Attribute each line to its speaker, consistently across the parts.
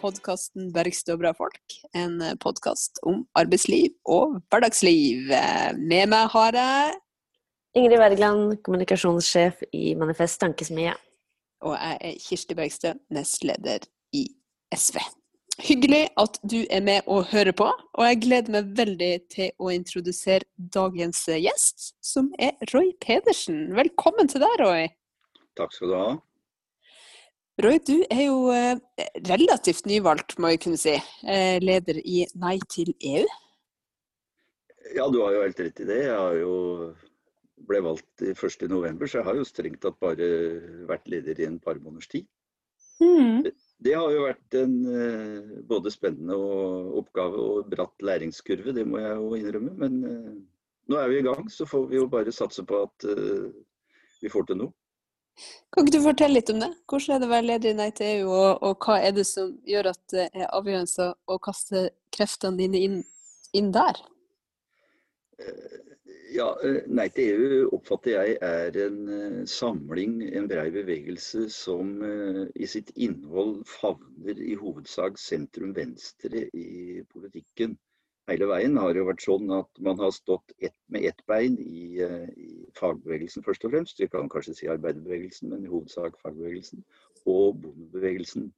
Speaker 1: podkasten 'Bergstø og bra folk'. En podkast om arbeidsliv og hverdagsliv. Med meg har jeg
Speaker 2: Ingrid Wergeland, kommunikasjonssjef i Manifest Tankesmie.
Speaker 1: Og jeg er Kirsti Bergstø, nestleder i SV. Hyggelig at du er med og hører på, og jeg gleder meg veldig til å introdusere dagens gjest, som er Roy Pedersen. Velkommen til deg, Roy.
Speaker 3: Takk skal du ha.
Speaker 1: Roy, du er jo eh, relativt nyvalgt, må jeg kunne si. Eh, leder i Nei til EU.
Speaker 3: Ja, du har jo helt rett i det. Jeg jo ble valgt 1.11, så jeg har jo strengt tatt bare vært leder i en par måneders tid. Mm. Det, har jo vært en eh, både spennende oppgave og bratt læringskurve, det må jeg jo innrømme. Men nå er vi i gang, så får vi jo bare satse på at vi får til noe.
Speaker 1: Kan ikke du fortelle litt om det? Hvordan er det å være leder i Nei til EU, og, og, hva er det som gjør at det er avgjørende å kaste kreftene dine inn, inn der?
Speaker 3: Eh, ja, eh, Nei til EU oppfatter jeg er en eh, samling, en brei bevegelse som i sitt innhold favner i hovedsak sentrum-venstre i politikken hele veien har jo vært sånn at man har stått et, med ett bein i, eh, i, fagbevegelsen først og fremst. Vi kan kanskje si arbeiderbevegelsen, men i hovedsak fagbevegelsen. Og bondebevegelsen.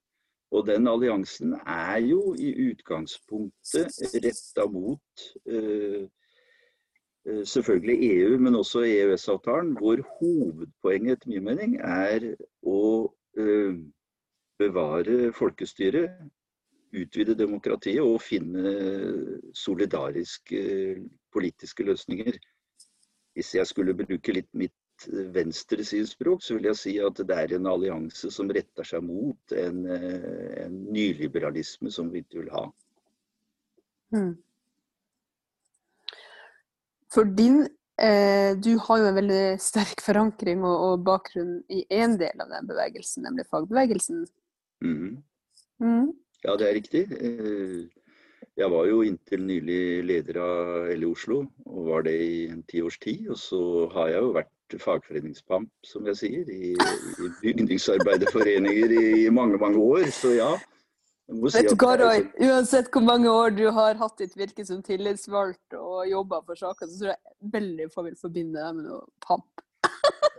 Speaker 3: Og den alliansen er jo i utgangspunktet retta mot uh, selvfølgelig EU, men også EØS-avtalen, hvor hovedpoenget etter min mening er å uh, bevare folkestyret utvide demokratiet og finne solidariske politiske løsninger. Hvis jeg skulle bruke litt mitt venstresidespråk, så vil jeg si at det er en allianse som retter seg mot en, en nyliberalisme som vi ikke vil ha. Mm.
Speaker 1: For din eh, Du har jo en veldig sterk forankring og, og bakgrunn i én del av den bevegelsen, nemlig fagbevegelsen. Mm.
Speaker 3: Mm. Ja, det er riktig. Eh, jeg var jo inntil nylig leder av LO Oslo, og var det i en tiårs tid. Og så har jeg jo vært fagforeningspamp, som jeg sier, i, i bygningsarbeiderforeninger i, i mange, mange år. Så ja.
Speaker 1: Vet du hva, Roy? Uansett hvor mange år du har hatt ditt virke som tillitsvalgt og jobba for saker, så tror jeg veldig få vil forbinde deg med noe pamp.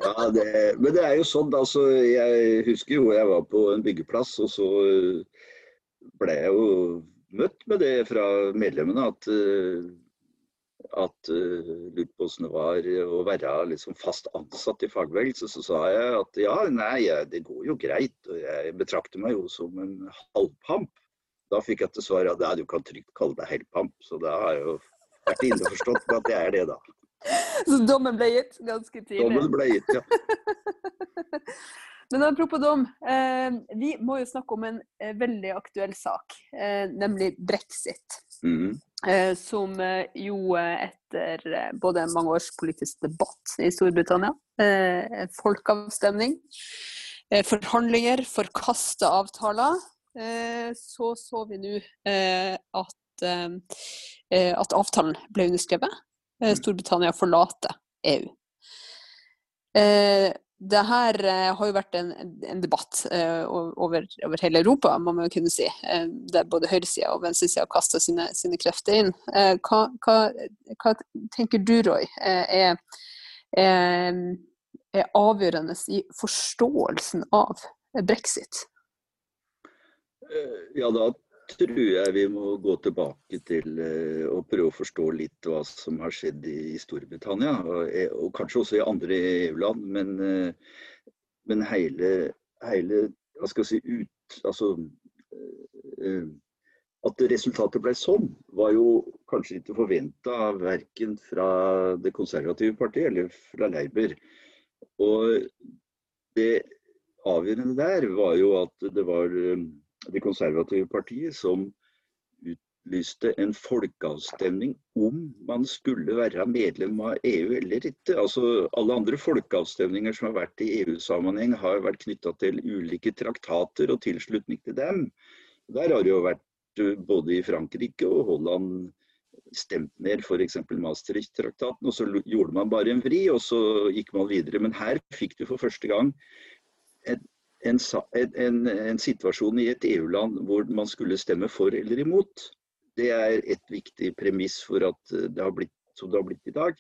Speaker 3: ja, det, men det er jo sånn, altså. Jeg husker jo jeg var på en byggeplass, og så ble jeg jo møtt med det fra medlemmene at, eh, at hvordan det var å være liksom fast ansatt i fagbevegelse. Så sa jeg at ja, nei, det går jo greit. Og jeg betrakter meg jo som en halvpamp. Da fikk jeg til svar at ja, du kan trygt kalle deg helpamp. Så da har jeg jo vært innforstått med at det er det, da.
Speaker 1: Så dommen ble gitt ganske tidlig?
Speaker 3: Dommen ble gitt, ja.
Speaker 1: Men apropos dom, eh, vi må jo snakke om en eh, veldig aktuell sak, eh, nemlig brexit. Mm. som jo etter både mange års politisk debatt i Storbritannia, folkeavstemning, forhandlinger, forkasta avtaler, så så vi nå at, at avtalen ble underskrevet. Mm. Storbritannia forlater EU det her uh, har jo vært en, en debatt uh, over, over, hele Europa, må man jo kunne si. Uh, der både høyresida og venstresida kaster sine, sine, krefter inn. Hva, hva, hva, tenker du, Roy, er, er, er, avgjørende i forståelsen av brexit?
Speaker 3: Ja, da tror jeg vi må gå tilbake til å prøve å forstå litt hva som har skjedd i, Storbritannia, eh, og, kanskje også i andre EU-land. Men, uh, men, hele, hele hva skal jeg si, ut, altså, At resultatet ble sånn, var jo kanskje ikke forventa verken fra det konservative partiet eller fra Leiber. Og det avgjørende der var jo at det var det konservative partiet som utlyste en folkeavstemning om man skulle være medlem av EU eller ikke. Altså Alle andre folkeavstemninger som har vært i EU-sammenheng, har vært knytta til ulike traktater og tilslutning til dem. Der har det jo vært eh, både i Frankrike og Holland stemt ned f.eks. Maastricht-traktaten, og så gjorde man bare en vri, og så gikk man videre. Men her fikk du for første gang et en, en, en situasjon i et EU-land hvor man skulle stemme for eller imot. Det er et viktig premiss for at det har blitt som det har blitt i dag.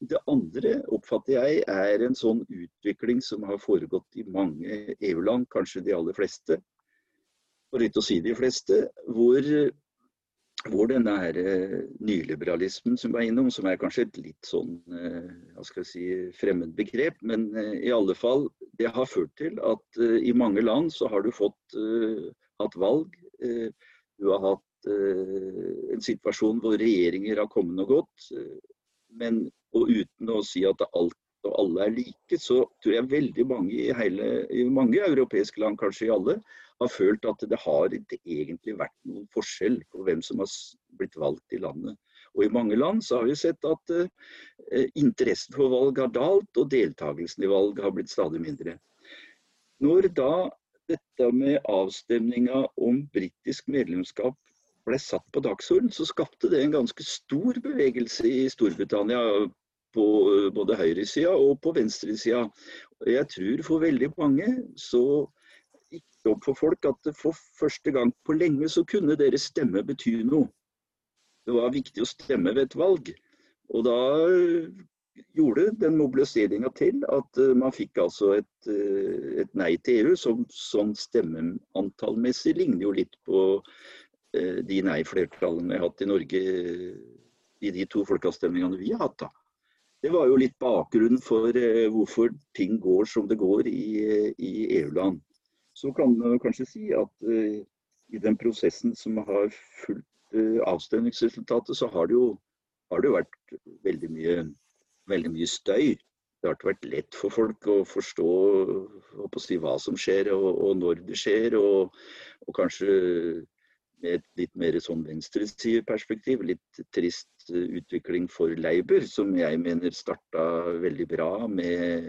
Speaker 3: Det andre oppfatter jeg er en sånn utvikling som har foregått i mange EU-land, kanskje de aller fleste, for ikke å si de fleste, hvor hvor denne her eh, nyliberalismen som var innom, som er kanskje et litt sånn eh, hva skal jeg si, fremmed begrep, men eh, i alle fall, det har ført til at i mange land så har du fått hatt valg. Du har hatt en situasjon hvor regjeringer har kommet og gått. Men, og uten å si at alt og alle er like, så tror jeg veldig mange i, hele, i mange europeiske land, kanskje i alle, har følt at det har ikke egentlig vært noen forskjell på hvem som har blitt valgt i landet. Og I mange land så har vi sett at uh, interessen for valg har dalt, og deltakelsen i valg har blitt stadig mindre. Når da dette med avstemninga om britisk medlemskap ble satt på dagsorden, så skapte det en ganske stor bevegelse i Storbritannia på eh, både høyresida og på venstresida. Jeg tror for veldig mange så opp for folk at for første gang på lenge så kunne deres stemme bety noe. Det var viktig å stemme ved et valg. Og da eh, gjorde den mobiliseringa til at eh, man fikk altså et, eh, et nei til EU, som sånn stemmeantallmessig ligner jo litt på de nei-flertallene vi har hatt i Norge i de to folkeavstemningene vi har hatt. da. Det var jo litt bakgrunnen for hvorfor ting går som det går i, i EU-land så kan man kanskje si at uh, i den prosessen som har fulgt uh, avstemningsresultatet, så har det jo, har det vært veldig mye, veldig mye, støy. Det har ikke vært lett for folk å forstå å si, hva som skjer og, og når det skjer. Og, og kanskje med et litt mer sånn venstresideperspektiv. Litt trist utvikling for Leiber, som jeg mener starta veldig bra med,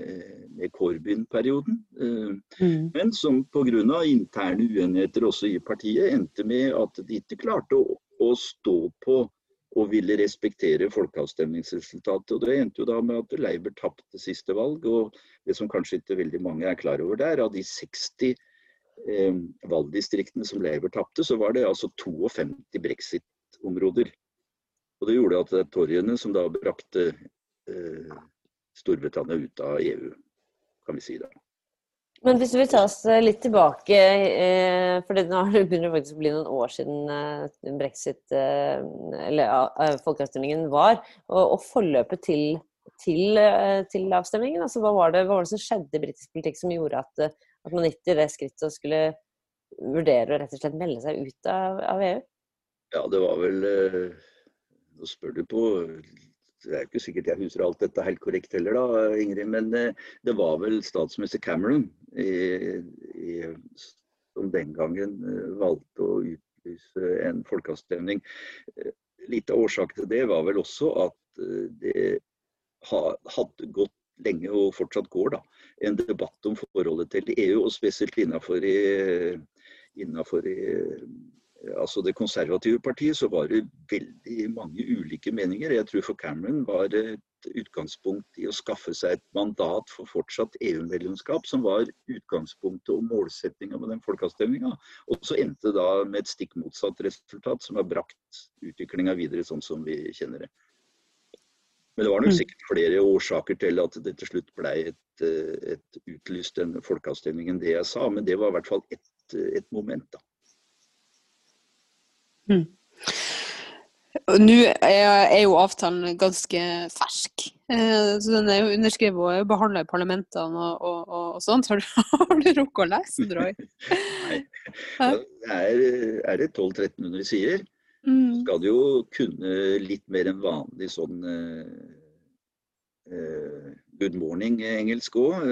Speaker 3: med Corbyn-perioden. Eh, mm. Men som pga. interne uenigheter også i partiet endte med at de ikke klarte å, å stå på og ville respektere folkeavstemningsresultatet. Og Det endte jo da med at Leiber tapte siste valg. og Det som kanskje ikke veldig mange er klar over der, av de 60 eh, valgdistriktene som Leiber tapte, så var det altså 52 brexit-områder. Og Det gjorde at det er torgene som da brakte eh, Storbritannia ut av EU, kan vi si da.
Speaker 2: Men hvis vi tar oss litt tilbake, eh, for det nå begynner det faktisk å bli noen år siden eh, brexit, eh, eller folkeavstemningen var, og, og forløpet til, til, til avstemningen, altså hva var, det, hva var det som skjedde i britisk politikk som gjorde at at man gikk til det skrittet og skulle vurdere å rett og slett melde seg ut av, av EU?
Speaker 3: Ja, det var vel eh, Nå spør du på Det er ikke sikkert jeg husker alt dette helt korrekt heller, da, Ingrid. Men eh, det var vel statsminister Cameron i, i, som den gangen eh, valgte å utlyse en folkeavstemning. Litt av årsaken til det var vel også at det hadde gått lenge og fortsatt går, da, en debatt om forholdet til EU, og spesielt innenfor, i, innenfor i, altså det konservative partiet, så var det veldig mange ulike meninger. Jeg tror for Cameron var det et utgangspunkt i å skaffe seg et mandat for fortsatt EU-medlemskap, som var utgangspunktet og målsettinga med den folkeavstemninga. Og så endte det da med et stikk motsatt resultat, som har brakt utviklinga videre sånn som vi kjenner det. Men det var nok mm. sikkert flere årsaker til at det til slutt ble et, et utlyst en folkeavstemning enn det jeg sa, men det var i hvert fall ett et moment, da.
Speaker 1: Mm. Nå er jo avtalen ganske fersk. Eh, så Den er jo underskrevet og behandla i parlamentene og, og, og, sånt. Har du, har du rukket å lese den, Roy?
Speaker 3: Nei. Det er, er det 1200-1300 sider? Mm. skal du jo kunne litt mer enn vanlig sånn eh, uh, good morning-engelsk òg.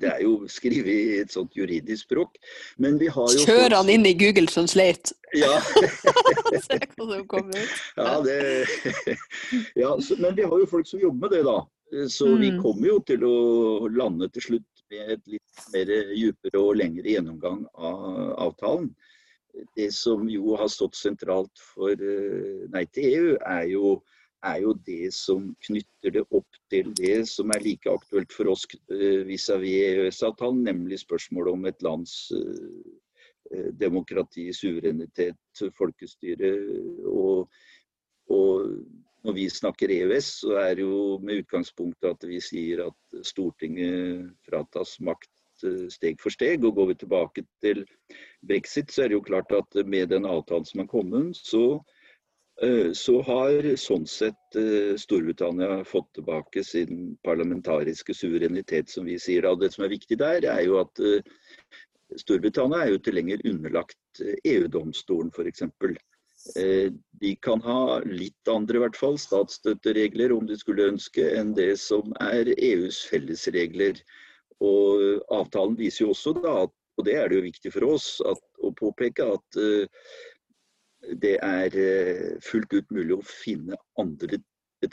Speaker 3: Det er jo skrevet i et sånt juridisk språk. Men vi har jo
Speaker 1: Kjør han inn i Google Translate!
Speaker 3: Ja.
Speaker 1: Se hva som kommer ut.
Speaker 3: Ja, det, ja så, men vi har jo folk som jobber med det, da. Så vi mm. kommer jo til å lande til slutt med et litt mer dypere og lengre gjennomgang av avtalen det som jo har stått sentralt for eh, Nei til EU, er jo er jo det som knytter det opp til det som er like aktuelt for oss vis-à-vis EØS-avtalen, nemlig spørsmålet om et lands demokrati, suverenitet, folkestyre. Og, og, når vi snakker EØS, så er det jo med utgangspunkt at vi sier at Stortinget fratas makt steg for steg. Og går vi tilbake til brexit, så er det jo klart at med den avtalen som er kommet, så, eh, så har sånn sett eh, Storbritannia fått tilbake sin parlamentariske suverenitet, som vi sier. Og det som er viktig der, er jo at eh, Storbritannia er jo ikke lenger underlagt EU-domstolen, f.eks. De kan ha litt andre i hvert fall, statsstøtteregler om de skulle ønske, enn det som er EUs fellesregler. Og avtalen viser jo også da, og det er det jo viktig for oss at, å påpeke, at det er uh, fullt ut mulig å finne andre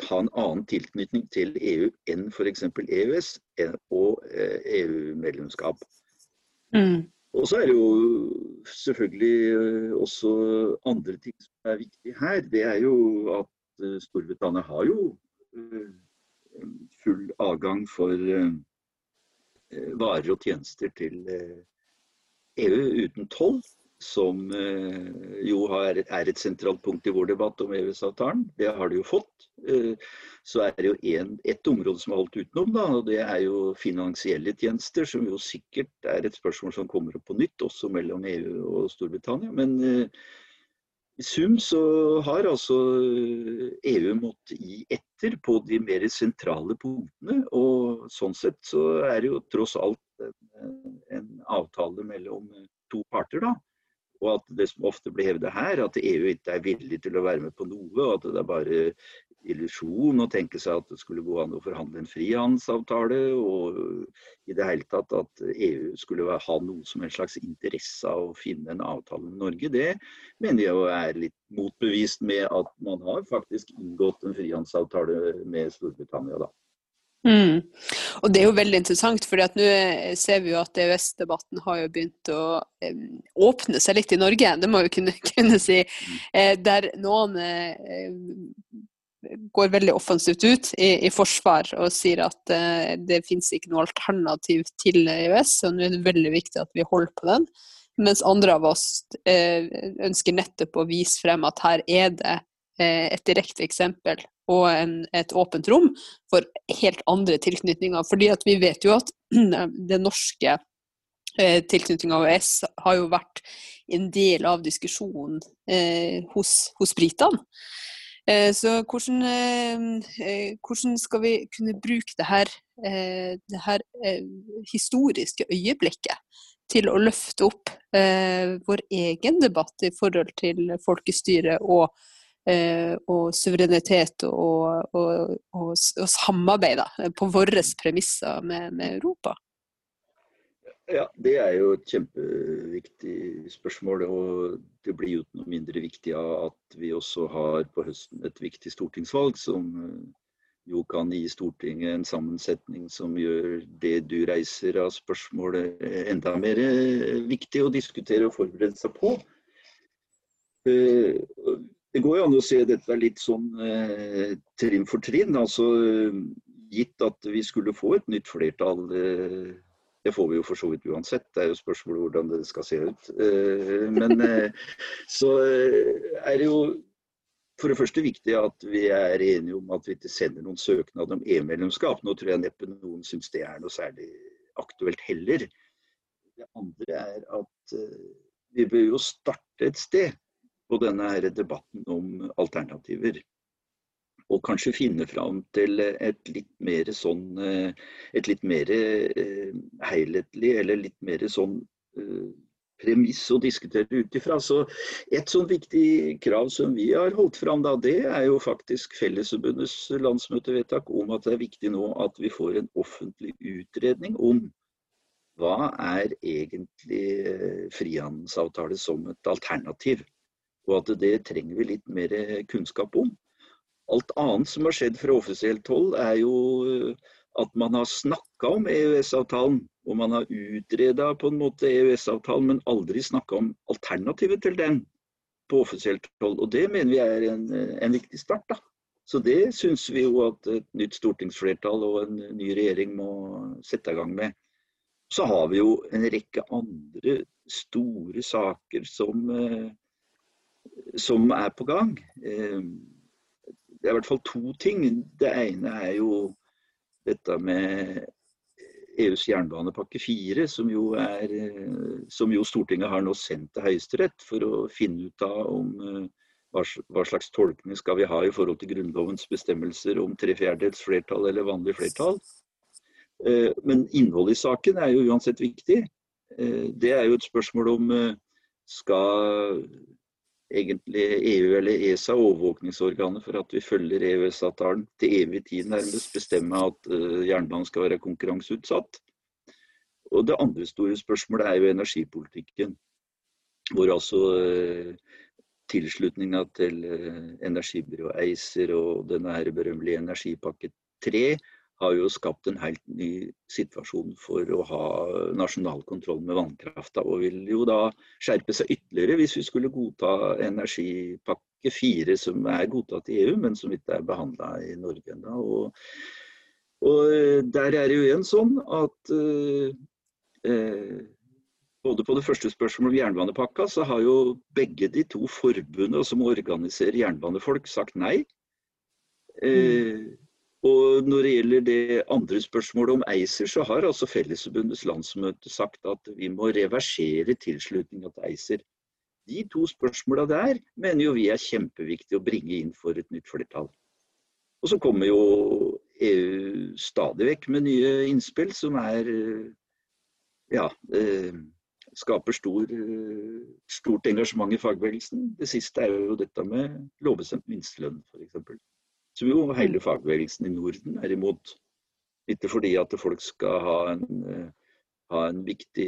Speaker 3: ha en annen tilknytning til EU enn f.eks. EØS og uh, eh, EU-medlemskap. Mm. Og så er det jo selvfølgelig også andre ting som er viktig her. Det er jo at Storbritannia har jo full adgang for Eh, varer og tjenester til EU eh, e uten toll, som eh, jo er et sentralt punkt i vår debatt om EØS-avtalen. Det har de jo fått. Så er det jo ett område som er holdt utenom, da, og det er jo finansielle tjenester, som jo sikkert er et spørsmål som kommer opp på nytt, også mellom EU og Storbritannia. Men i sum så har altså EU måttet gi etter på de mer sentrale punktene. Og sånn sett så er det jo tross alt en, en avtale mellom to parter, da. Og at det som ofte blir hevdet her, at EU ikke er villig til å være med på noe, og at det er bare illusjon å tenke seg at det skulle gå an å forhandle en frihandelsavtale, og i det hele tatt at EU skulle ha noe som en slags interesse av å finne en avtale med Norge, det mener jeg jo er litt motbevist med at man har faktisk inngått en frihandelsavtale med Storbritannia, da.
Speaker 1: Mm. Og Det er jo veldig interessant, for nå ser vi jo at EØS-debatten har jo begynt å eh, åpne seg litt i Norge, det må vi kunne, kunne si. Eh, der noen eh, går veldig offensivt ut i, i forsvar og sier at uh, det finnes ikke noe alternativ til EØS, og nå er det veldig viktig at vi holder på den. Mens andre av oss uh, ønsker nettopp å vise frem at her er det et direkte eksempel og en, et åpent rom for helt andre tilknytninger. Fordi at vi vet jo at det norske eh, tilknytninga av EØS har jo vært en del av diskusjonen eh, hos, hos britene. Eh, så hvordan, eh, eh, hvordan, skal vi kunne bruke det her, det her historiske øyeblikket til å løfte opp vår egen debatt i forhold til folkestyre og, og suverenitet og, og, og, samarbeid på våre premisser med, med Europa?
Speaker 3: Ja, Det er jo et kjempeviktig spørsmål. Og det blir jo noe mindre viktig av at vi også har på høsten et viktig stortingsvalg, som eh, jo kan gi Stortinget en sammensetning som gjør det du reiser av spørsmål enda mer eh, viktig å diskutere og forberede seg på. Eh, det går jo an å se dette litt sånn trinn for trinn. altså Gitt at vi skulle få et nytt flertall det får vi jo for så vidt uansett, det er jo spørsmålet hvordan det skal se ut. Eh, men eh, så eh, er det jo for det første viktig at vi er enige om at vi ikke sender noen søknad om EU-medlemskap. Nå tror jeg neppe noen syns det er noe særlig aktuelt heller. Det andre er at vi bør jo starte et sted på denne debatten om alternativer og kanskje finne fram til et litt mer sånn eh, et litt mer eh, helhetlig eller litt mer sånn eh, premiss å diskutere ut ifra. Så et sånn viktig krav som vi har holdt fram, da, det er jo faktisk Fellesforbundets landsmøtevedtak om at det er viktig nå at vi får en offentlig utredning om hva er egentlig frihandelsavtale som et alternativ. Og at det trenger vi litt mer kunnskap om. Alt annet som har skjedd fra offisielt hold, er jo eh, at man har snakka om EØS-avtalen. Og man har utreda på en måte EØS-avtalen, men aldri snakka om alternativet til den på offisielt hold. Og det mener vi er en, en viktig start. da. Så det syns vi jo at et nytt stortingsflertall og en ny regjering må sette i gang med. Så har vi jo en rekke andre store saker som, eh, som er på gang. Eh, det er i hvert fall to ting. Det ene er jo dette med EUs jernbanepakke 4, som jo, eh, som jo Stortinget har nå sendt til Høyesterett for å finne ut av om hva slags tolkning skal vi ha i forhold til Grunnlovens bestemmelser om tre fjerdedels flertall eller vanlig flertall. Eh, men innholdet i saken er jo uansett viktig. Eh, det er jo et spørsmål om eh, skal egentlig EU eller ESA, overvåkningsorganet for at vi følger EØS-avtalen til evig tid nærmest, bestemme at jernbanen skal være konkurranseutsatt. Og Det andre store spørsmålet er jo energipolitikken. Hvor altså tilslutninga til eh, energibyrået ACER og denne berømmelige energipakke 3 har jo skapt en helt ny situasjon for å ha nasjonal kontroll med vannkrafta, og vil jo da skjerpe seg ytterligere hvis vi skulle godta energipakke 4, som er godtatt i EU, men som ikke er behandla i Norge ennå. Og, eh, der er det jo igjen sånn at eh, uh, både på det første spørsmålet om jernbanepakka, så har jo begge de to forbundene som organiserer jernbanefolk, sagt nei. Eh, og når det gjelder det andre spørsmålet om ACER, så har altså Fellesforbundets landsmøte sagt at vi må reversere tilslutninga til ACER. De to spørsmåla der mener jo vi er kjempeviktig å bringe inn for et nytt flertall. Og så kommer jo EU stadig vekk med nye innspill som er ja, eh, skaper stor, stort engasjement i fagbevegelsen. Det siste er jo dette med lovbestemt minstelønn, f.eks. Som jo hele fagbevegelsen i Norden er imot. Ikke fordi at folk skal ha en, ha en viktig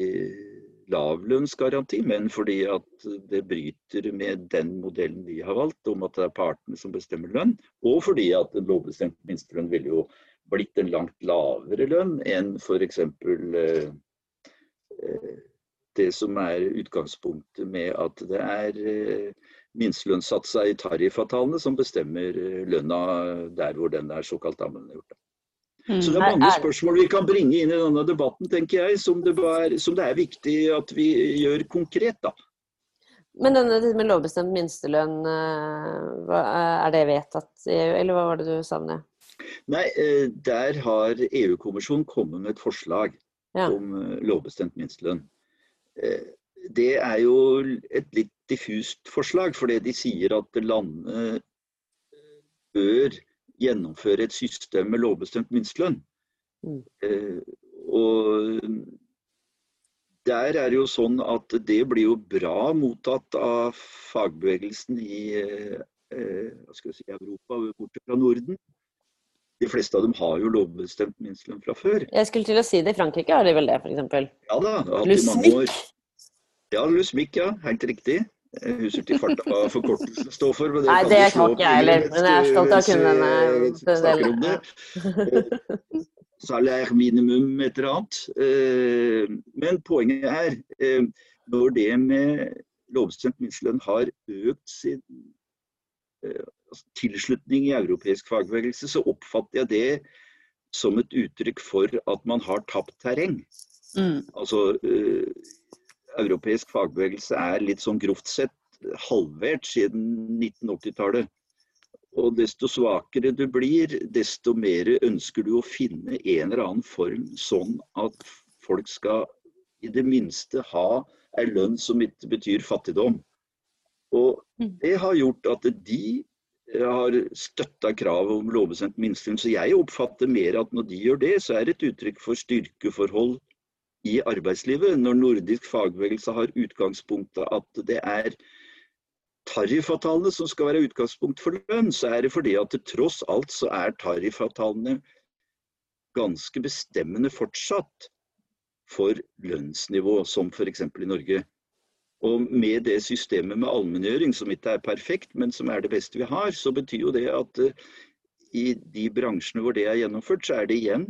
Speaker 3: lavlønnsgaranti, men fordi at det bryter med den modellen vi har valgt, om at det er partene som bestemmer lønn. Og fordi at en lovbestemt minstelønn ville jo blitt en langt lavere lønn enn f.eks. Eh, eh, det som er utgangspunktet med at det er eh, minstelønnssatsa i tariffavtalene som bestemmer eh, lønna der hvor den er såkalt allmenngjort. Mm. Så det er mange spørsmål vi kan bringe inn i denne debatten, tenker jeg, som det, er, som det er viktig at vi gjør konkret. da.
Speaker 2: Men denne med lovbestemt minstelønn, eh, er det vedtatt i EU, eller hva var det du sa med det?
Speaker 3: Nei, der har EU-kommisjonen kommet med et forslag ja. om lovbestemt minstelønn. Eh, det er jo et litt diffust forslag, fordi de sier at landet eh, bør gjennomføre et system med lovbestemt minstelønn. Mm. Eh, og der er det jo sånn at det blir jo bra mottatt av fagbevegelsen i si, Europa, bort fra Norden. De fleste av dem har jo lovbestemt minstelønn fra før.
Speaker 2: Jeg skulle til å si det. I Frankrike har de vel det, f.eks.?
Speaker 3: Ja da. Lusmik? Ja, Lusmik, ja. Helt riktig. Jeg husker ikke farta hva forkortelsen står for.
Speaker 2: Men det Nei, det kan ikke jeg heller. Men jeg er stolt av å kunne
Speaker 3: denne delen. Salær minimum et eller annet. Eh, men poenget er, eh, når det med lovbestemt minstelønn har økt sin eh, altså tilslutning i europeisk fagbevegelse, så oppfatter jeg det som et uttrykk for at man har tapt terreng. Mm. Altså, europeisk fagbevegelse er litt sånn grovt sett halvert siden 1980-tallet. Og desto svakere du blir, desto mer ønsker du å finne en eller annen form sånn at folk skal i det minste ha en lønn som ikke betyr fattigdom. Og mm. det har gjort at de har støtta kravet om lovbestemt minstelønn. Så jeg oppfatter mer at når de gjør det, så er det et uttrykk for styrkeforhold i arbeidslivet. Når nordisk fagbevegelse har utgangspunktet at det er tariffavtalene som skal være utgangspunkt for lønn, så er det fordi at det, tross alt så er tariffavtalene ganske bestemmende fortsatt for lønnsnivå, som f.eks. i Norge. Og med det systemet med allmenngjøring, som ikke er perfekt, men som er det beste vi har, så betyr jo det at i de bransjene hvor det er gjennomført, så er det igjen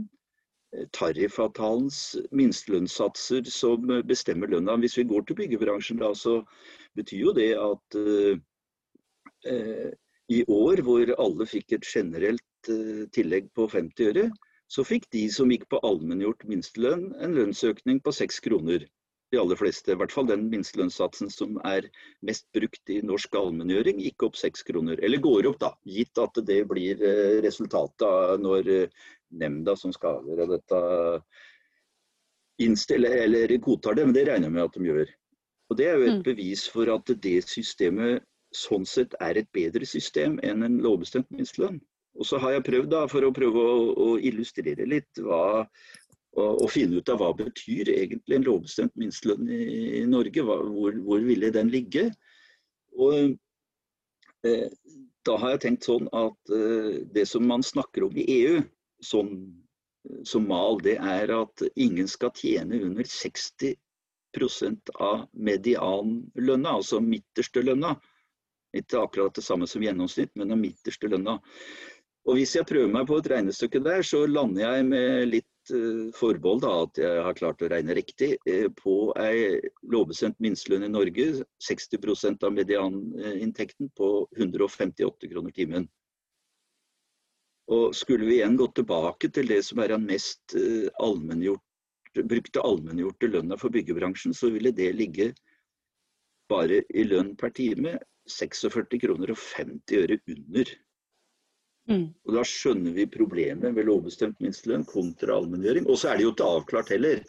Speaker 3: tariffavtalens minstelønnssatser som uh, bestemmer lønna. Hvis vi går til byggebransjen, da, så betyr jo det at i år, hvor alle fikk et generelt uh, tillegg på 50 øre, så fikk de som gikk på allmenngjort minstelønn, en lønnsøkning på 6 kroner. De aller fleste, i hvert fall den minstelønnssatsen som er mest brukt i norsk allmenngjøring, gikk opp 6 kroner. Eller går opp, da, gitt at det blir resultatet når nemnda som skal avgjøre dette, innstiller eller godtar det. Men det regner jeg med at de gjør. Og Det er jo et mm. bevis for at det systemet sånn sett er et bedre system enn en lovbestemt minstelønn. Og så har jeg prøvd da, for å prøve å, å illustrere litt hva, og, finne ut av hva betyr egentlig en lovbestemt minstelønn i, i Norge. Hva, hvor, hvor, ville den ligge? Og eh, da har jeg tenkt sånn at eh, det som man snakker om i EU sånn, som mal, det er at ingen skal tjene under 60% av medianlønna, altså midterste lønna. Ikke akkurat det samme som gjennomsnitt, men den midterste lønna. Og Hvis jeg prøver meg på et regnestykke der, så lander jeg med litt uh, forbehold da, at jeg har klart å regne riktig uh, på ei lovbestemt minstelønn i Norge, 60% av medianinntekten på 158 kroner timen. Og Skulle vi igjen gått tilbake til det som er den mest allmenngjort brukte allmenngjorte lønna for byggebransjen, så ville det ligge bare i lønn per time 46 kroner og 50 øre under. Mm. Og Da skjønner vi problemet ved lovbestemt minstelønn kontra allmenngjøring. Og så er det jo ikke avklart heller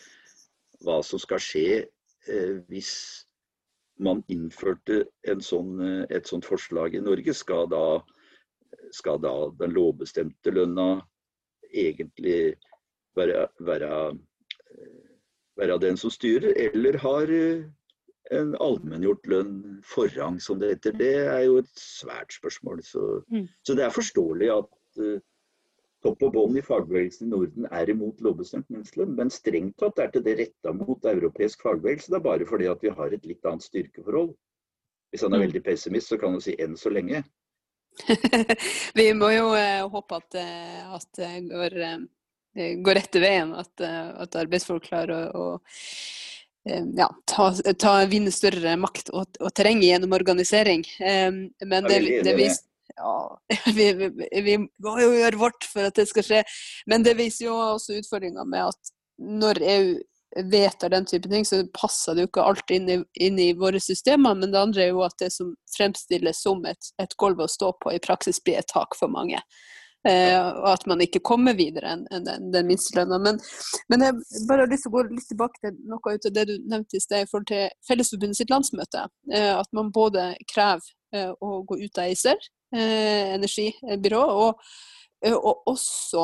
Speaker 3: hva som skal skje eh, hvis man innførte sånn, eh, et sånt forslag i Norge. Skal da, skal da den lovbestemte lønna egentlig være, være være den som styrer, eller har eh, en allmenngjort lønn forrang, som det heter. Det er jo et svært spørsmål. Så, mm. så det er forståelig at uh, topp og bånd i fagbevegelsen i Norden er imot lovbestemt minstelønn, men strengt tatt er det det retta mot europeisk fagbevegelse. Det er bare fordi at vi har et litt annet styrkeforhold. Hvis han er mm. veldig pessimist, så kan han si 'enn så lenge'.
Speaker 1: vi må jo uh, håpe at, uh, at det går går rette veien. At, eh, at arbeidsfolk klarer å, å eh, ja, ta, ta, vinne større makt og, og terreng gjennom organisering. Men det, det viser ja, vi, vi, vi, må jo gjøre vårt for at det skal skje. Men det viser jo også utfordringa med at når EU vedtar den type ting, så passer det jo ikke alltid inn i, inn i, våre systemer. Men det andre er jo at det som fremstilles som et, et gulv å stå på, i praksis blir et tak for mange. Eh, og at man ikke kommer videre enn en, den, den minstelønna. Men, men, jeg bare har lyst til å gå litt tilbake til noe ut av det du nevnte i sted i forhold til Fellesforbundet sitt landsmøte. Eh, at man både krever eh, å gå ut av ACER, energibyrå, og, og også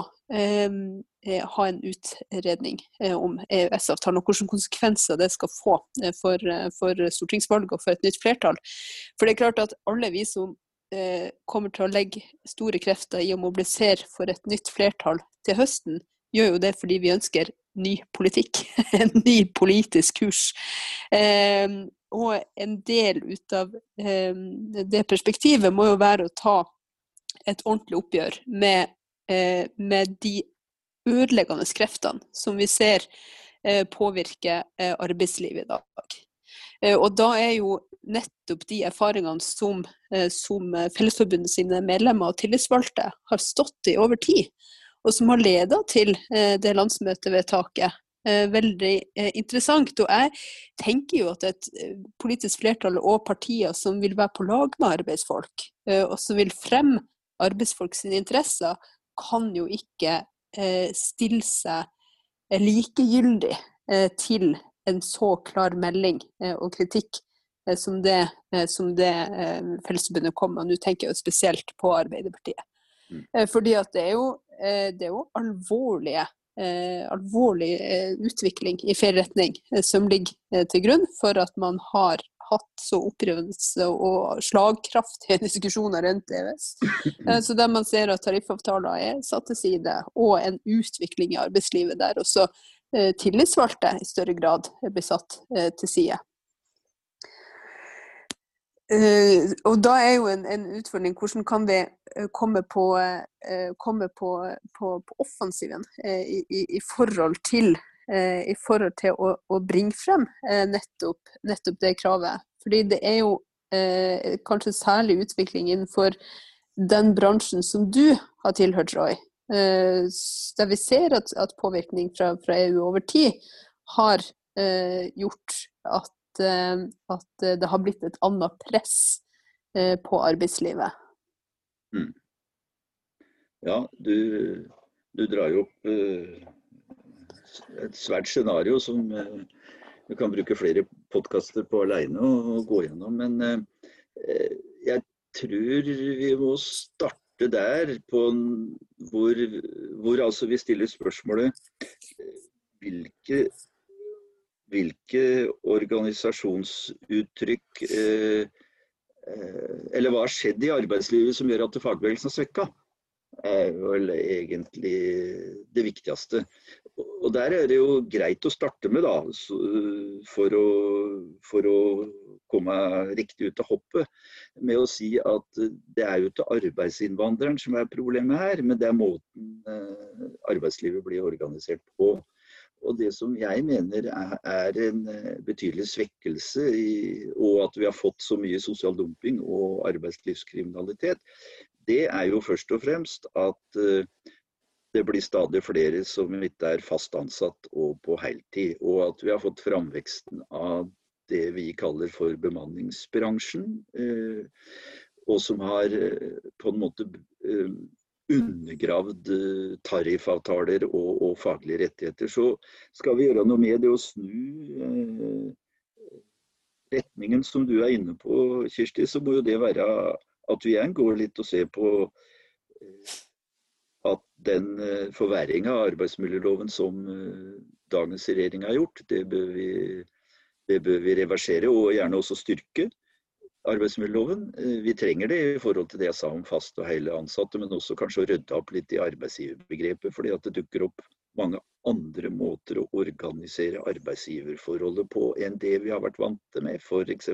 Speaker 1: ha en utredning om EØS-avtalen og hvilke konsekvenser det skal få for, for stortingsvalget og for et nytt flertall. For det er klart at alle vi som eh, kommer til å legge store krefter i å mobilisere for et nytt flertall til høsten, gjør jo det fordi vi ønsker ny politikk. en ny politisk kurs. Eh, og en del ut av eh, det perspektivet må jo være å ta et ordentlig oppgjør med, eh, med de ødeleggende kreftene som vi ser eh, påvirke eh, arbeidslivet i dag. Og da er jo nettopp de erfaringene som, eh, som Fellesforbundet sine medlemmer og tillitsvalgte har stått i over tid, og som har leda til eh, det landsmøtevedtaket. Eh, veldig interessant. Og jeg tenker jo at et politisk flertall og partier som vil være på lag med arbeidsfolk, og som vil fremme arbeidsfolk sine interesser, kan jo ikke stille seg likegyldig til en så klar melding og kritikk Eh, som det, eh, som det eh, Fellesforbundet kom med. Nå tenker jeg spesielt på Arbeiderpartiet. Mm. Fordi at det er jo, det er jo alvorlige, alvorlig utvikling i feil retning som ligger til grunn for at man har hatt så opprivende og slagkraftige diskusjoner rundt EØS. Så der man ser at tariffavtaler er satt til side, og en utvikling i arbeidslivet der også tillitsvalgte i større grad blir satt til side. Uh, og da er jo en, en, utfordring hvordan kan vi komme på, uh, komme på, på, på offensiven uh, i, i, forhold til, i forhold til å, å bringe frem nettopp, nettopp, det kravet. Fordi det er jo kanskje særlig utvikling innenfor den bransjen som du har tilhørt, Roy, eh, der vi ser at, at påvirkning fra, fra, EU over tid har eh, gjort at, eh, at, det har blitt et annet press eh, på arbeidslivet. Mm.
Speaker 3: Ja, du, du, drar jo opp eh, et svært scenario som du kan bruke flere podkaster på alene og, gå gjennom. Men eh, jeg tror vi må starte der, på hvor, hvor altså vi stiller spørsmålet hvilke, hvilke organisasjonsuttrykk eh, eh, Eller hva har skjedd i arbeidslivet som gjør at fagbevegelsen er svekka? er vel egentlig det viktigste. Og der er det jo greit å starte med, da, for å, for å komme riktig ut av hoppet, med å si at det er jo ikke arbeidsinnvandreren som er problemet her, men det er måten eh, arbeidslivet blir organisert på. Og det som jeg mener er en eh, betydelig svekkelse, i, og at vi har fått så mye sosial dumping og arbeidslivskriminalitet, det er jo først og fremst at eh, det blir stadig flere som ikke er fast ansatt og på heltid. Og at vi har fått framveksten av det vi kaller for bemanningsbransjen. Eh, og som har eh, på en måte undergravd tariffavtaler og, og, faglige rettigheter. Så skal vi gjøre noe med det å snu retningen som du er inne på, Kirsti, så må jo det være at vi igjen går litt og ser på eh, den eh, forverringa av arbeidsmiljøloven som eh, dagens regjering har gjort, det bør, vi, det bør vi reversere og gjerne også styrke arbeidsmiljøloven. Vi trenger det i forhold til det jeg sa om faste og hele ansatte, men også kanskje å rydde opp litt i arbeidsgiverbegrepet, fordi at det dukker opp mange andre måter å organisere arbeidsgiverforholdet på enn det vi har vært vante med. F.eks.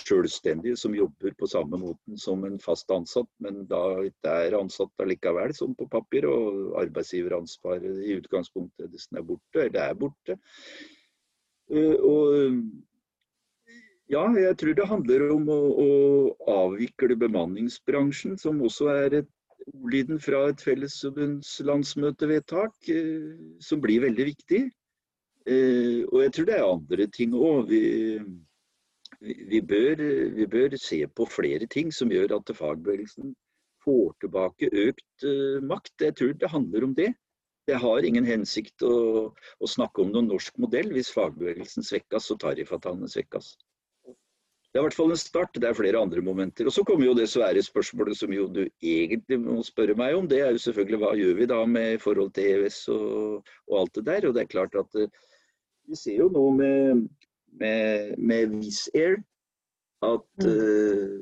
Speaker 3: selvstendige som jobber på samme måten som en fast ansatt, men da ikke er ansatt allikevel, som på papir. Og arbeidsgiveransvaret i utgangspunktet nesten er borte, eller er borte. Eh, og ja, jeg tror det handler om å, å avvikle bemanningsbransjen, som også er et ordlyden fra et fellesforbundslandsmøtevedtak eh, som blir veldig viktig. Eh, og jeg tror det er andre ting òg. Vi, vi, vi bør se på flere ting som gjør at fagbevegelsen får tilbake økt uh, makt. Jeg tror det handler om det. Det har ingen hensikt å, å snakke om noen norsk modell hvis fagbevegelsen svekkes og tariffavtalene svekkes. Det er i hvert fall en start. Det er flere andre momenter. Og Så kommer jo det svære spørsmålet som jo du egentlig må spørre meg om. Det er jo selvfølgelig hva gjør vi da med forhold til EØS og, og alt det der. Og det er klart at uh, vi ser jo nå med, med, med Wizz Air at uh,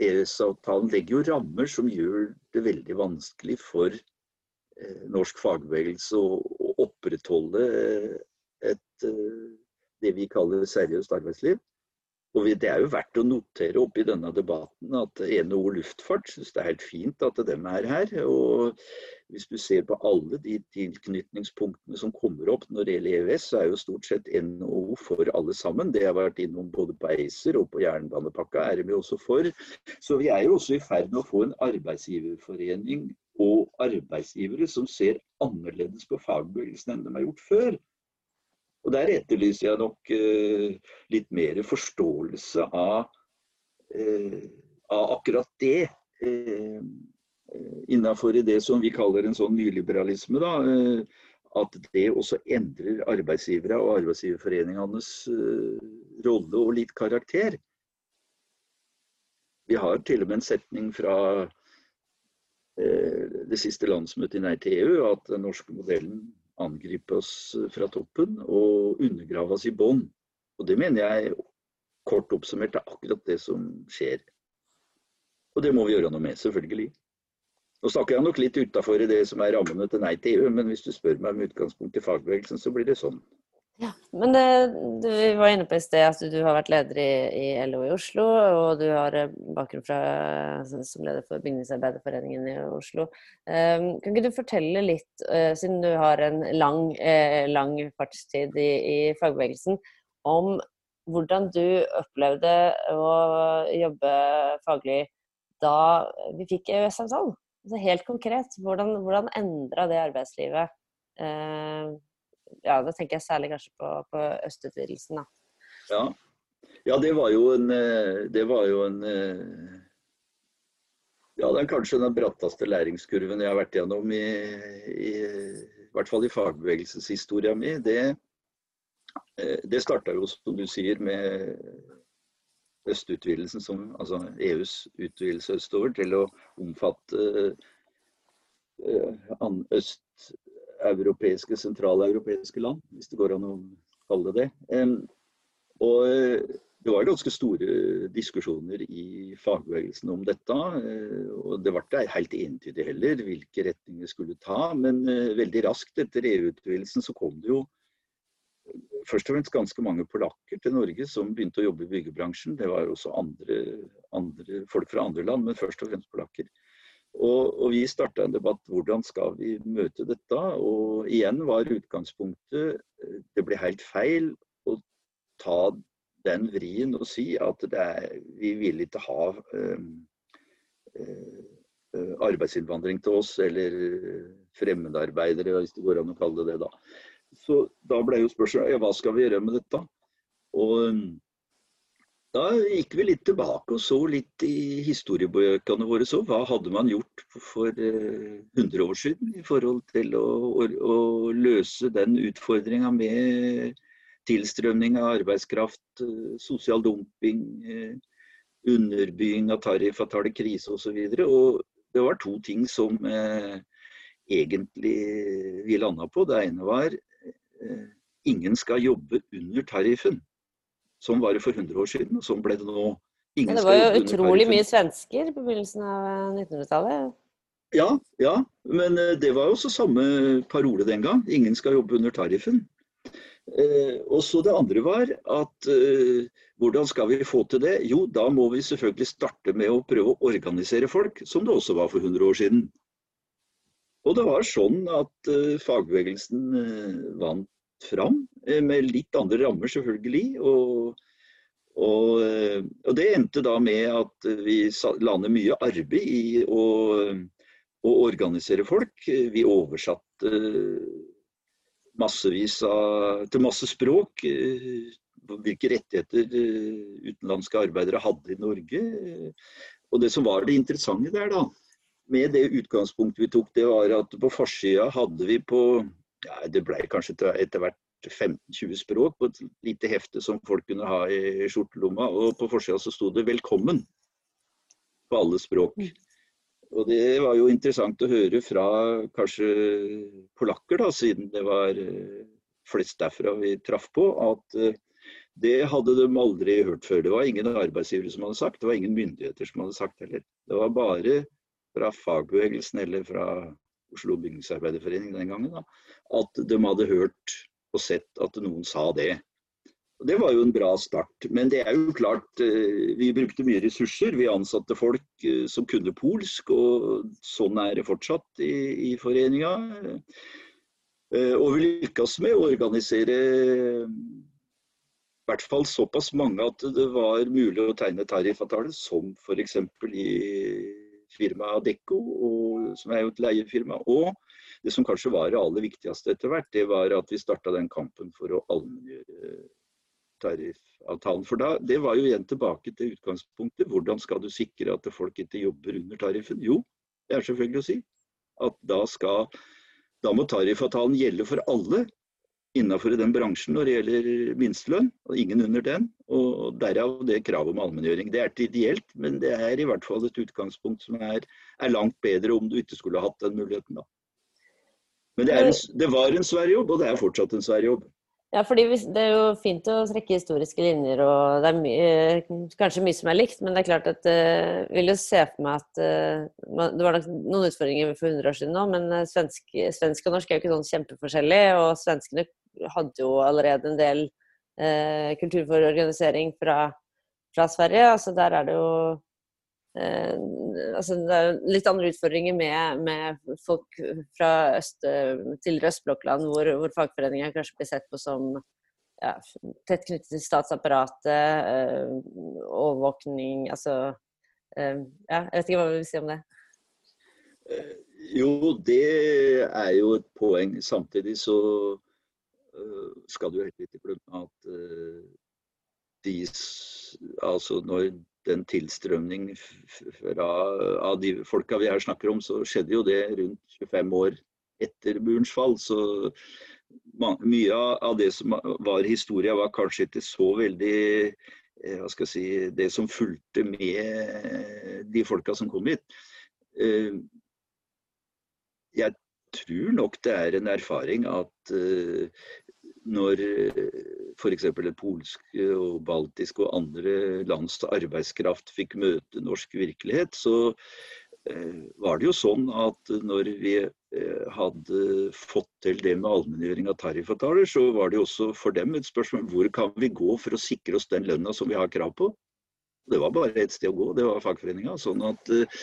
Speaker 3: EØS-avtalen legger jo rammer som gjør det veldig vanskelig for uh, norsk fagbevegelse å, å opprettholde et, det vi kaller seriøst arbeidsliv. Og Det er jo verdt å notere opp i denne debatten at NHO Luftfart syns det er helt fint at de er her. og Hvis du ser på alle de tilknytningspunktene som kommer opp når det gjelder EØS, så er jo stort sett NHO for alle sammen. Det har vært innom både på ACER og på jernbanepakka er vi også for. Så vi er jo også i ferd med å få en arbeidsgiverforening og arbeidsgivere som ser annerledes på fagbevegelsen enn de har gjort før. Og Der etterlyser jeg nok eh, litt mer forståelse av, eh, av akkurat det. Eh, Innafor det som vi kaller en sånn nyliberalisme. Da, eh, at det også endrer arbeidsgivere og arbeidsgiverforeningenes eh, rolle og litt karakter. Vi har til og med en setning fra eh, det siste landsmøtet i Nei til EU at den norske modellen angripe oss fra toppen og undergrave oss i bånn. Og det mener jeg kort oppsummert er akkurat det som skjer. Og det må vi gjøre noe med, selvfølgelig. Nå snakker jeg nok litt utafor det som er rammene til Nei til EU, men hvis du spør meg med utgangspunkt i fagbevegelsen, så blir det sånn.
Speaker 2: Ja, men det, du var inne på i sted at du har vært leder i, i LO i Oslo, og du har eh, bakgrunn fra, som leder for Bygningsarbeiderforeningen i Oslo. Um, kan ikke du fortelle litt, uh, siden du har en lang, uh, lang fartstid i, i, fagbevegelsen, om hvordan du opplevde å jobbe faglig da vi fikk EØS-avtalen. Altså helt konkret, hvordan, hvordan endra det arbeidslivet? Eh, ja, da tenker jeg særlig kanskje på, på østutvidelsen, da.
Speaker 3: Ja. ja, det var jo en eh, Det var jo en eh, Ja, det er kanskje den bratteste læringskurven jeg har vært gjennom i, i, i hvert fall i fagbevegelseshistoria mi. Det, eh, det starta jo, som du sier, med østutvidelsen, som, altså EUs utvidelse østover til å omfatte østeuropeiske, sentraleuropeiske land, hvis det går an å kalle det det. Og eh, det var ganske store diskusjoner i fagbevegelsen om dette. Eh, og det ble ikke helt entydig heller hvilke retninger skulle ta. Men eh, veldig raskt etter EU-utvidelsen så kom det jo først og fremst ganske mange polakker til Norge som begynte å jobbe i byggebransjen. Det var også andre, andre folk fra andre land, men først og fremst polakker. Og, og vi starta en debatt hvordan skal vi møte dette. Og igjen var utgangspunktet det ble helt feil å ta den vrien og si at er, vi vil ikke ha øh, øh, arbeidsinnvandring til oss, eller fremmedarbeidere, hvis det går an å kalle det det. da. Så da ble jo spørsmålet ja, hva skal vi gjøre med dette? Og da gikk vi litt tilbake og så litt i historiebøkene våre. Så hva hadde man gjort for 100 år siden i forhold til å, å, å løse den utfordringa med tilstrømning av arbeidskraft, eh, sosial dumping, underbying underbygging av tariffavtale, krise osv. Og, det var to ting som eh, egentlig vi landa på. Det ene var eh, ingen skal jobbe under tariffen. Som var det for 100 år siden, og sånn ble det nå.
Speaker 2: Ingen det var jo utrolig mye svensker på begynnelsen av 1900-tallet.
Speaker 3: Ja, ja, men det var jo også samme parole den gang. Ingen skal jobbe under tariffen. Eh, og så Det andre var at eh, hvordan skal vi få til det? Jo, da må vi selvfølgelig starte med å prøve å organisere folk, som det også var for 100 år siden. Og det var sånn at eh, fagbevegelsen vant fram, med litt andre rammer selvfølgelig. Og, og, og det endte da med at vi la ned mye arbeid i å, å organisere folk. Vi oversatte massevis av, til masse språk. Eh, hvilke rettigheter eh, utenlandske arbeidere hadde i Norge. Og det som var det interessante der, da, med det utgangspunktet vi tok, det var at på forsida hadde vi på ja, Det ble kanskje etter hvert 15-20 språk på et lite hefte som folk kunne ha i skjortelomma. Og på forsida så sto det 'velkommen' på alle språk. Mm. Og det var jo interessant å høre fra kanskje polakker, da, siden det var eh, flest derfra vi traff på, at eh, det hadde de aldri hørt før. Det var ingen arbeidsgivere som hadde sagt, det var ingen myndigheter som hadde sagt heller. Det var bare fra fagbevegelsen eller fra Oslo bygningsarbeiderforening den gangen da, at de hadde hørt og sett at noen sa det. Og Det var jo en bra start. Men det er jo klart, eh, vi brukte mye ressurser. Vi ansatte folk eh, som kunne polsk, og sånn er det fortsatt i, i foreninga. Eh, og vi lykkes med å organisere i hvert fall såpass mange at det var mulig å tegne tariffavtale, som f.eks. i firmaet Adecco, som er jo et leiefirma. Og det som kanskje var det aller viktigste etter hvert, det var at vi starta den kampen for å allmenngjøre tariffavtalen. For da, Det var jo igjen tilbake til utgangspunktet. Hvordan skal du sikre at folk ikke jobber under tariffen? Jo, det er selvfølgelig å si at da, skal, da må tariffavtalen gjelde for alle innenfor den bransjen når det gjelder minstelønn, og ingen under den. Og derav det kravet om allmenngjøring. Det er ikke ideelt, men det er i hvert fall et utgangspunkt som er, er langt bedre om du ikke skulle hatt den muligheten, da. Men det, en, det var en svær jobb, og det er fortsatt en svær jobb.
Speaker 2: Ja, fordi det er jo fint å trekke historiske linjer, og det er mye, kanskje mye som er likt. Men det er klart at jeg uh, vil jo se for meg at uh, Det var nok noen utfordringer for 100 år siden nå, men svensk, svensk, og norsk er jo ikke sånn kjempeforskjellig. Og svenskene hadde jo allerede en del eh, kultur for organisering fra, fra Sverige. altså Der er det jo Eh, altså det er litt andre utfordringer med, med folk fra øst, tidligere østblokkland, hvor, hvor fagforeninger kanskje blir sett på som ja, tett knyttet til statsapparatet, overvåkning Altså ja, jeg vet ikke hva vi vil si om det?
Speaker 3: Jo, det er jo et poeng. Samtidig så skal du heller ikke glemme at de, altså når den tilstrømning fra, av de folka vi her snakker om, så skjedde jo det rundt 25 år etter murens fall. Så mye av det som var historia, var kanskje ikke så veldig eh, hva skal jeg si, det som fulgte med de folka som kom hit. Eh, jeg tror nok det er en erfaring at eh, når f.eks. det polske og baltiske og andre lands arbeidskraft fikk møte norsk virkelighet, så eh, var det jo sånn at når vi eh, hadde fått til det med allmenngjøring av tariffavtaler, så var det jo også for dem et spørsmål hvor kan vi gå for å sikre oss den lønna som vi har krav på. Det var bare ett sted å gå, det var fagforeninga. Sånn at eh,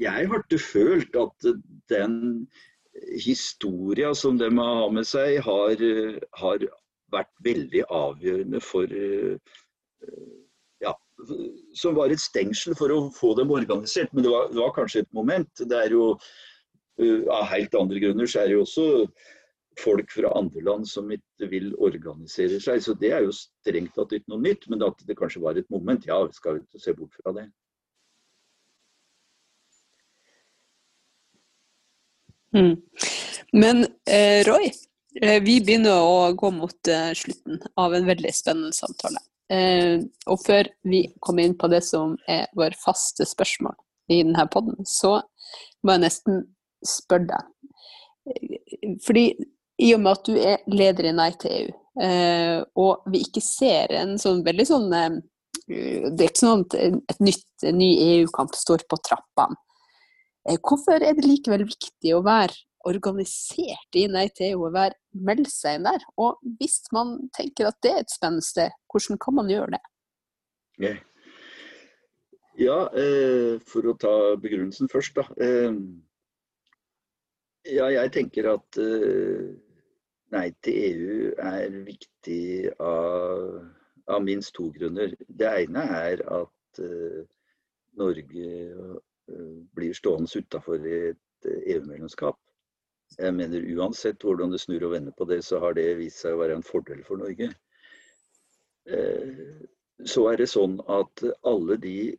Speaker 3: jeg hadde følt at den historia som de har med seg, har, har vært veldig avgjørende for ja, Som var et stengsel for å få dem organisert. Men det var, det var kanskje et moment. Det er jo Av helt andre grunner så er det jo også folk fra andre land som ikke vil organisere seg. Så det er jo strengt tatt ikke noe nytt. Men at det kanskje var et moment, ja, vi skal ikke se bort fra det.
Speaker 1: Mm. Men eh, Roy, eh, vi begynner å gå mot eh, slutten av en veldig spennende samtale. Eh, og før vi kommer inn på det som er vår faste spørsmål i denne poden, så må jeg nesten spørre deg. Eh, fordi i og med at du er leder i Nei til EU, eh, og vi ikke ser en sånn veldig sånn Det er ikke sånn at et nytt, en ny EU-kamp står på trappene. Eh, hvorfor er det likevel viktig å være organisert i Nei til EU å være, melde seg der? Og hvis man tenker at det er et spennende sted, hvordan kan man gjøre det?
Speaker 3: Ja, eh, for å ta begrunnelsen først, da. Eh, ja, jeg tenker at Nei til EU er viktig av, av minst to grunner. Det ene er at Norge blir stående utafor et EU-medlemskap. Eh, Jeg mener Uansett hvordan du snur og vender på det, så har det vist seg å være en fordel for Norge. Eh, så er det sånn at alle de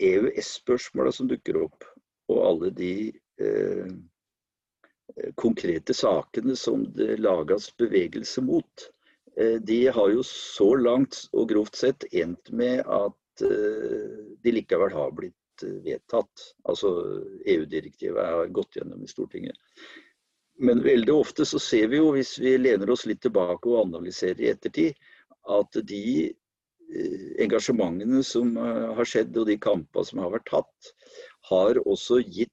Speaker 3: EØS-spørsmåla som dukker opp, og alle de eh, konkrete sakene som det lages bevegelse mot, eh, de har jo så langt og grovt sett endt med at eh, de likevel har blitt vedtatt. Altså EU-direktivet har gått gjennom i Stortinget. Men veldig ofte så ser vi jo, hvis vi lener oss litt tilbake og analyserer i ettertid, at de eh, engasjementene som eh, har skjedd og de kampene som har vært tatt, har også gitt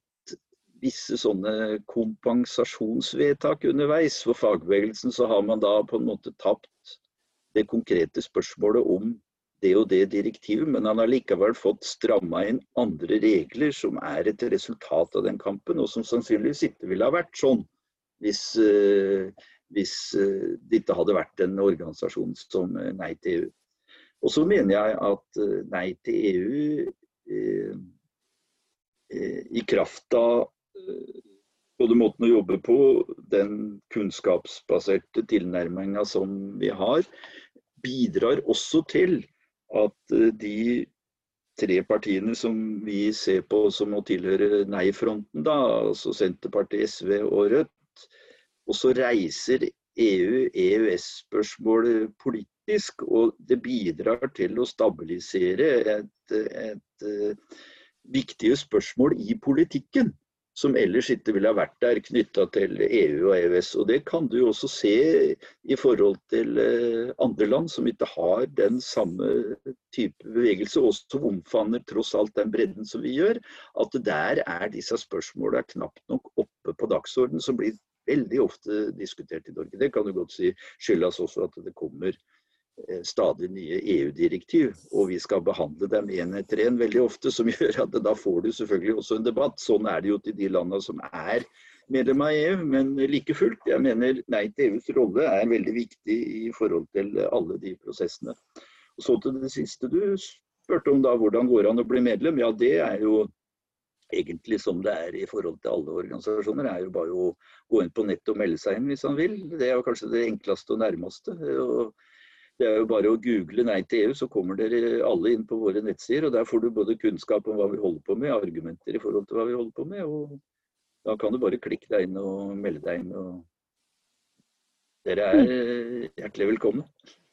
Speaker 3: visse sånne kompensasjonsvedtak underveis. For fagbevegelsen så har man da på en måte tapt det konkrete spørsmålet om det og det direktivet, men han har likevel fått stramma inn andre regler som er et resultat av den kampen, og som sannsynligvis ikke ville ha vært sånn hvis, uh, hvis uh, det ikke hadde vært en organisasjon som uh, Nei til EU. Og så mener jeg at Nei til EU i kraft av både måten å jobbe på, den kunnskapsbaserte tilnærminga som vi har, bidrar også til at eh, de tre partiene som vi ser på som må tilhøre nei-fronten, altså Senterpartiet, SV og Rødt, også reiser EU, EØS-spørsmålet politisk. Og det bidrar til å stabilisere et, et, et eh, viktige spørsmål i politikken som ellers ikke ville ha vært der knytta til EU og EØS. Og Det kan du også se i forhold til eh, andre land som ikke har den samme type bevegelse, og som omfavner tross alt den bredden som vi gjør. At der er disse spørsmålene knapt nok oppe på dagsordenen, som blir veldig ofte diskutert i Norge. Det kan du godt si skyldes også at det kommer stadig nye EU-direktiv, og vi skal behandle dem én etter én veldig ofte, som gjør at da får du selvfølgelig også en debatt. Sånn er det jo til de landene som er medlem av EU, men like fullt. Jeg mener Nei til EUs rolle er veldig viktig i forhold til alle de prosessene. Og Så til det siste du spurte om, da, hvordan går det an å bli medlem? Ja, det er jo egentlig som det er i forhold til alle organisasjoner, er jo bare å gå inn på nett og melde seg inn hvis han vil. Det er jo kanskje det enkleste og nærmeste. Og det er jo bare å google Nei til EU, så kommer dere alle inn på våre nettsider. og Der får du både kunnskap om hva vi holder på med, argumenter i forhold til hva vi holder på med. og Da kan du bare klikke deg inn og melde deg inn. og Dere er hjertelig velkomne.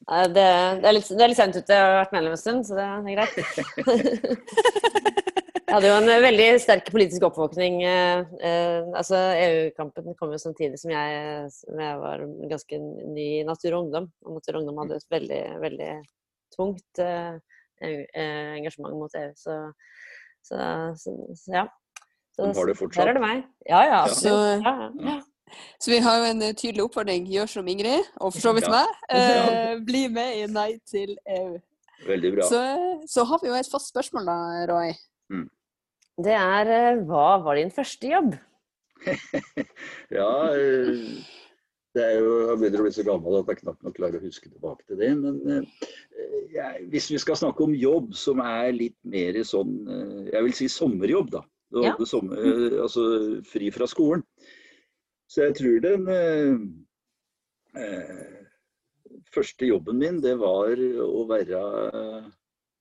Speaker 2: Det, det, er litt, det er litt sent ute. Jeg har vært medlem en stund, så det er greit. Hadde jo en veldig sterk politisk oppvåkning. Eh, eh, altså EU-kampen kom jo samtidig som jeg, som jeg, var ganske ny i Natur og Ungdom. Og Natur og Ungdom hadde et veldig, veldig tungt eh, engasjement mot EU. Så, så, så, så ja.
Speaker 3: Så, har det fortsatt?
Speaker 2: Der er det meg. Ja, ja. absolutt. Ja, ja.
Speaker 1: Så vi har jo en tydelig oppfordring. Gjør som Ingrid, og for så vidt meg. Eh, bli med i Nei til EU.
Speaker 3: Veldig bra.
Speaker 1: Så, så har vi jo et fast spørsmål da, Roy. Mm
Speaker 2: det er eh, Hva var din første jobb?
Speaker 3: ja, eh, det er jo, jeg begynner å bli så gammel at jeg knapt nok klarer å huske tilbake til det. Men eh, jeg, hvis vi skal snakke om jobb som er litt mer sånn Jeg vil si sommerjobb, da. Ja. Sommer, altså fri fra skolen. Så jeg tror den eh, første jobben min, det var å være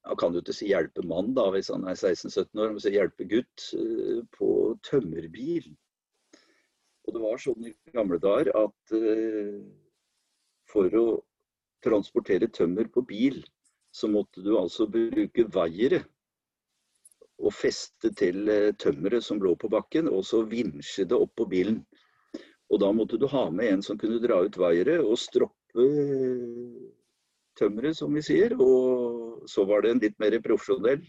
Speaker 3: han kan jo ikke si hjelpe mann da, hvis han er 16-17 år, men si hjelpe gutt eh, på tømmerbil. Og det var sånn i gamle dager at uh, for å transportere tømmer på bil, så måtte du altså bruke vaiere og feste til uh, tømmeret som lå på bakken, og så vinsje det opp på bilen. Og da måtte du ha med en som kunne dra ut vaiere og stroppe tømmeret, som vi sier. Og så var det en litt mer profesjonell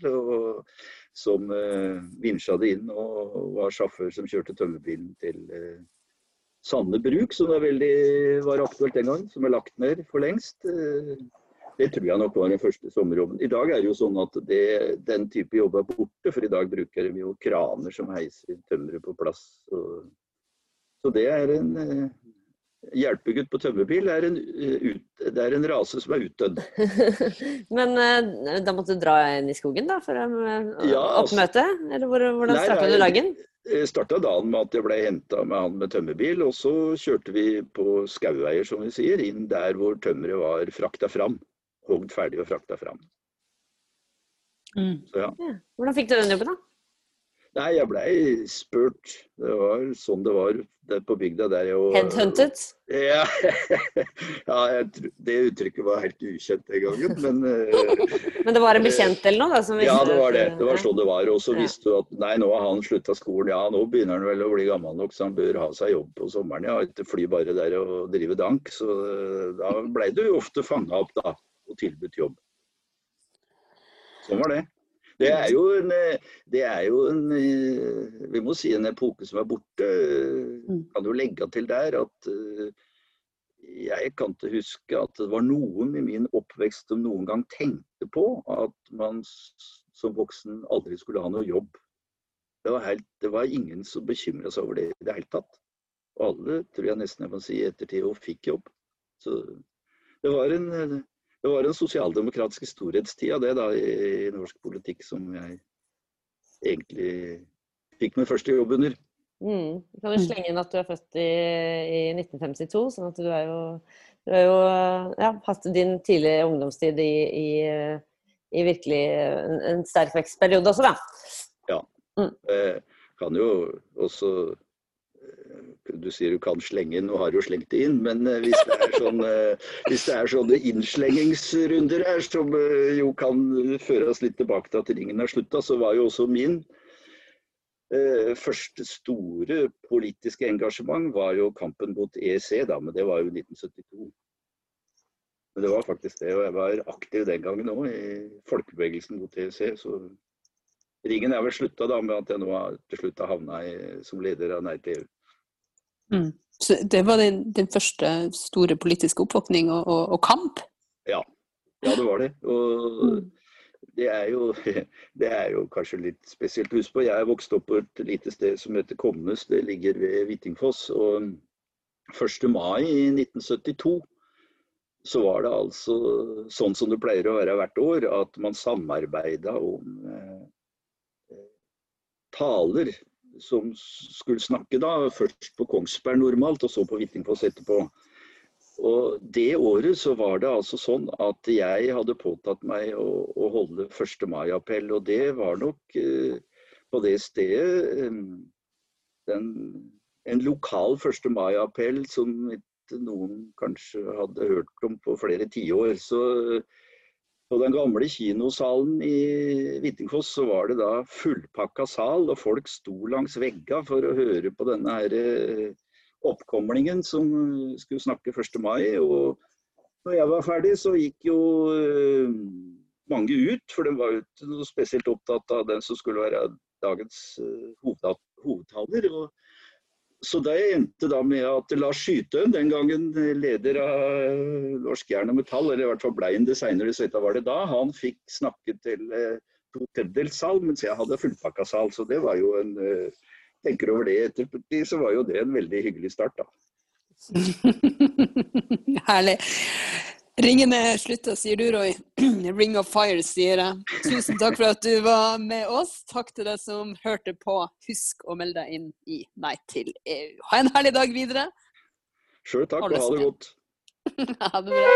Speaker 3: som eh, vinsja det inn og var sjåfør som kjørte tømmerbilen til eh, Sande bruk, som det veldig var aktuelt den gang, som er lagt ned for lengst. Eh, det tror jeg nok var den første sommerjobben. I dag er det jo sånn at det, den type jobb er borte, for i dag bruker vi jo kraner som heiser tømmeret på plass. Så, så det er en eh, hjelpegutt på tømmerbil er en, eh, det er en rase som er utdødd.
Speaker 2: Men uh, da måtte du dra inn i skogen da, for å ja, oppmøte? Eller hvordan starta du dagen?
Speaker 3: Jeg starta dagen med at jeg ble henta med han med tømmerbil. Og så kjørte vi på skauveier, som vi sier, inn der hvor tømmeret var frakta fram. Hogd ferdig og frakta fram.
Speaker 2: Mm. Så, ja. Ja. Hvordan fikk du den jobben, da?
Speaker 3: Nei, jeg blei spurt. Det var sånn det var der på bygda der jeg
Speaker 2: Headhunted?
Speaker 3: Ja, ja jeg, det uttrykket var helt ukjent den gangen, men uh,
Speaker 2: Men det var en bekjent eller noe? da?
Speaker 3: ja, det var det. Det var sånn det var. Og så visste du at nei, nå har han slutta skolen. Ja, nå begynner han vel å bli gammel nok, så han bør ha seg jobb på sommeren. Ja, ikke fly bare der og drive dank. Så uh, da blei du ofte fanga opp da, og tilbudt jobb. Sånn var det. Det er jo en, det er jo en Vi må si en epoke som er borte. Mm. Kan jo legge til der at eh, jeg kan ikke huske at det var noen i min oppvekst som noen gang tenkte på at man som voksen aldri skulle ha noe jobb. Det var, helt, det var ingen som bekymra seg over det i det hele tatt. Og alle, tror jeg nesten jeg må si i ettertid, og fikk jobb. Så det var en det var en sosialdemokratisk storhetstid av det da i, i, norsk politikk som jeg egentlig fikk min første jobb under.
Speaker 2: Mm. Kan du slenge inn at du er født i, i 1952, sånn at du er jo, du har jo ja, hatt din tidlige ungdomstid i, i, i virkelig en, en, sterk vekstperiode også, da.
Speaker 3: Ja. Mm. Eh, kan jo også du sier du kan slenge inn, og har jo slengt det inn, men eh, hvis det er, sånne, hvis det er sånne innslengingsrunder her som eh, jo kan føre oss litt tilbake til at ringen er slutta, så var jo også min eh, første store politiske engasjement var jo kampen mot EEC, da, men det var jo 1972. Men det var faktisk det, og jeg var aktiv den gangen òg i folkebevegelsen mot EEC. så Ringen er vel slutta da med at jeg nå til slutt har havna som leder av Nei til EU.
Speaker 1: Mm. Så det var din, din, første store politiske oppvåkning og, og, og kamp?
Speaker 3: Ja. ja, det var det. Og mm. det er, jo, det er jo kanskje litt spesielt. Husk på, jeg er vokst opp på et lite sted som heter Komnes. Det ligger ved Hvittingfoss. Og 1. mai i 1972 så var det altså sånn som det pleier å være hvert år, at man samarbeida om eh, taler som skulle snakke da, først på Kongsberg normalt, og så på Hvittingfoss etterpå. Og Det året så var det altså sånn at jeg hadde påtatt meg å, å holde 1. mai-appell. Og det var nok eh, på det stedet den, en lokal 1. mai-appell som noen kanskje hadde hørt om på flere tiår. Så på den gamle kinosalen i Hvittingfoss så var det da fullpakka sal, og folk sto langs vegga for å høre på denne her eh, oppkomlingen som skulle snakke 1. mai. Og når jeg var ferdig, så gikk jo uh, mange ut, for de var jo spesielt opptatt av den som skulle være dagens uh, hovedtaler. Og, så det endte da med at Lars Skytøen, den gangen leder av Norsk Jern og Metall, eller i hvert fall blei han det seinere, så var det da, han fikk snakke til uh, to tredjedels sal, mens jeg hadde fullpakka sal. Så det var jo en uh, tenker over det etterpå, så var jo det en veldig hyggelig start, da.
Speaker 1: Herlig. Ringen er slutta, sier du, Roy. Ring of fire, sier jeg. Tusen takk for at du var med oss. Takk til deg som hørte på. Husk å melde deg inn i Nei til EU. Ha en herlig dag videre.
Speaker 3: Sjøl takk, og ha det godt.
Speaker 1: ha det bra.